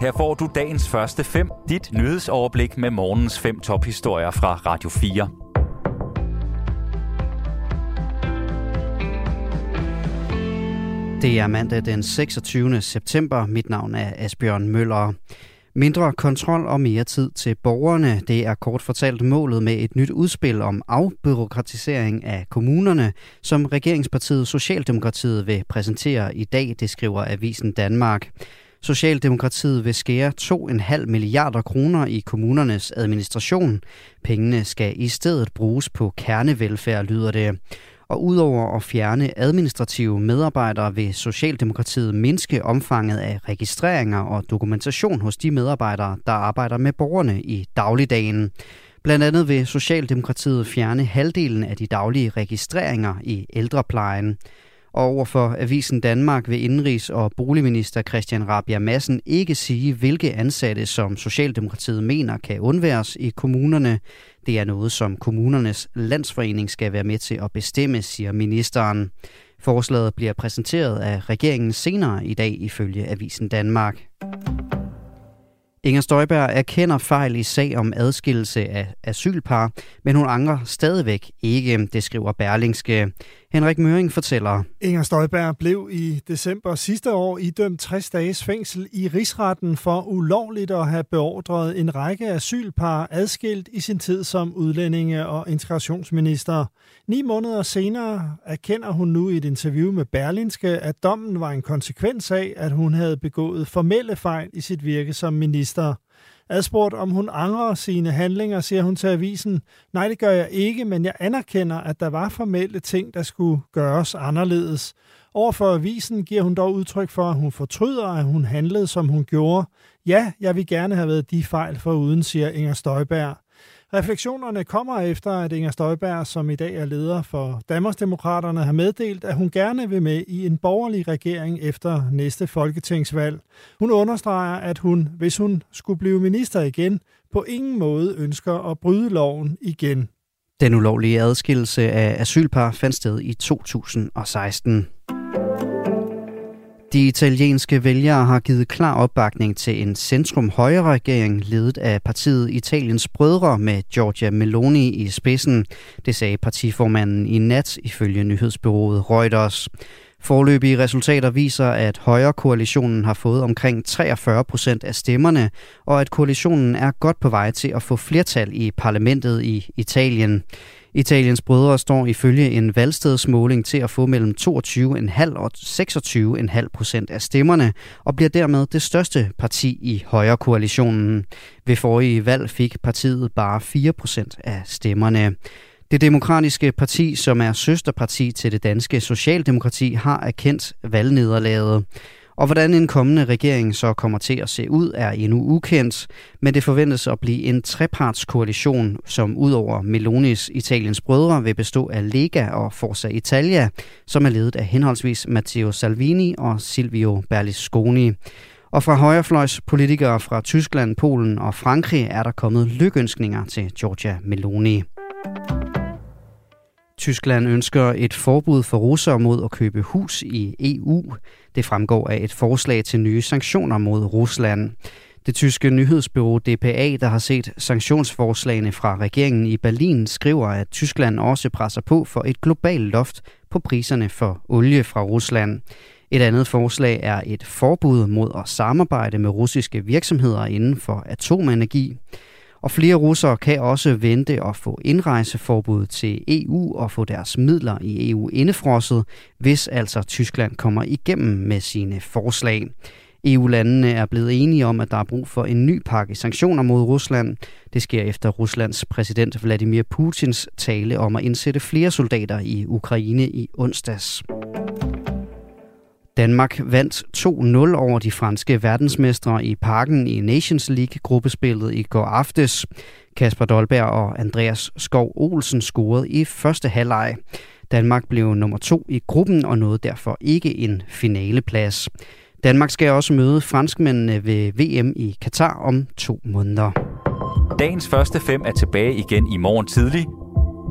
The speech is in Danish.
Her får du dagens første fem, dit nyhedsoverblik med morgens fem tophistorier fra Radio 4. Det er mandag den 26. september. Mit navn er Asbjørn Møller. Mindre kontrol og mere tid til borgerne, det er kort fortalt målet med et nyt udspil om afbyråkratisering af kommunerne, som regeringspartiet Socialdemokratiet vil præsentere i dag, det skriver Avisen Danmark. Socialdemokratiet vil skære 2,5 milliarder kroner i kommunernes administration. Pengene skal i stedet bruges på kernevelfærd, lyder det. Og udover at fjerne administrative medarbejdere vil Socialdemokratiet mindske omfanget af registreringer og dokumentation hos de medarbejdere, der arbejder med borgerne i dagligdagen. Blandt andet vil Socialdemokratiet fjerne halvdelen af de daglige registreringer i ældreplejen. Og overfor Avisen Danmark vil indrigs- og Boligminister Christian Rabia Madsen ikke sige, hvilke ansatte, som Socialdemokratiet mener kan undværes i kommunerne. Det er noget, som kommunernes landsforening skal være med til at bestemme, siger ministeren. Forslaget bliver præsenteret af regeringen senere i dag ifølge Avisen Danmark. Inger Støjberg erkender fejl i sag om adskillelse af asylpar, men hun angrer stadigvæk ikke, det skriver Berlingske. Henrik Møring fortæller. Inger Støjberg blev i december sidste år idømt 60 dages fængsel i rigsretten for ulovligt at have beordret en række asylpar adskilt i sin tid som udlændinge- og integrationsminister. Ni måneder senere erkender hun nu i et interview med Berlinske, at dommen var en konsekvens af, at hun havde begået formelle fejl i sit virke som minister. Adspurgt om hun angrer sine handlinger, siger hun til avisen, nej det gør jeg ikke, men jeg anerkender, at der var formelle ting, der skulle gøres anderledes. Overfor avisen giver hun dog udtryk for, at hun fortryder, at hun handlede, som hun gjorde. Ja, jeg vil gerne have været de fejl for uden, siger Inger Støjberg. Refleksionerne kommer efter, at Inger Støjberg, som i dag er leder for Danmarksdemokraterne, har meddelt, at hun gerne vil med i en borgerlig regering efter næste folketingsvalg. Hun understreger, at hun, hvis hun skulle blive minister igen, på ingen måde ønsker at bryde loven igen. Den ulovlige adskillelse af asylpar fandt sted i 2016. De italienske vælgere har givet klar opbakning til en centrum-højre-regering ledet af partiet Italiens Brødre med Giorgia Meloni i spidsen. Det sagde partiformanden i nat ifølge nyhedsbyrået Reuters. Forløbige resultater viser, at højre-koalitionen har fået omkring 43 procent af stemmerne, og at koalitionen er godt på vej til at få flertal i parlamentet i Italien. Italiens brødre står ifølge en valgstedsmåling til at få mellem 22,5 og 26,5 procent af stemmerne og bliver dermed det største parti i højrekoalitionen. Ved forrige valg fik partiet bare 4 procent af stemmerne. Det demokratiske parti, som er søsterparti til det danske Socialdemokrati, har erkendt valgnederlaget. Og hvordan en kommende regering så kommer til at se ud, er endnu ukendt, men det forventes at blive en trepartskoalition, som udover Melonis Italiens brødre vil bestå af Lega og Forza Italia, som er ledet af henholdsvis Matteo Salvini og Silvio Berlusconi. Og fra højrefløjs politikere fra Tyskland, Polen og Frankrig er der kommet lykønskninger til Giorgia Meloni. Tyskland ønsker et forbud for russere mod at købe hus i EU. Det fremgår af et forslag til nye sanktioner mod Rusland. Det tyske nyhedsbureau DPA, der har set sanktionsforslagene fra regeringen i Berlin, skriver, at Tyskland også presser på for et globalt loft på priserne for olie fra Rusland. Et andet forslag er et forbud mod at samarbejde med russiske virksomheder inden for atomenergi. Og flere russere kan også vente at få indrejseforbud til EU og få deres midler i EU indefrosset, hvis altså Tyskland kommer igennem med sine forslag. EU-landene er blevet enige om, at der er brug for en ny pakke sanktioner mod Rusland. Det sker efter Ruslands præsident Vladimir Putins tale om at indsætte flere soldater i Ukraine i onsdags. Danmark vandt 2-0 over de franske verdensmestre i parken i Nations League-gruppespillet i går aftes. Kasper Dolberg og Andreas Skov Olsen scorede i første halvleg. Danmark blev nummer to i gruppen og nåede derfor ikke en finaleplads. Danmark skal også møde franskmændene ved VM i Katar om to måneder. Dagens første fem er tilbage igen i morgen tidlig.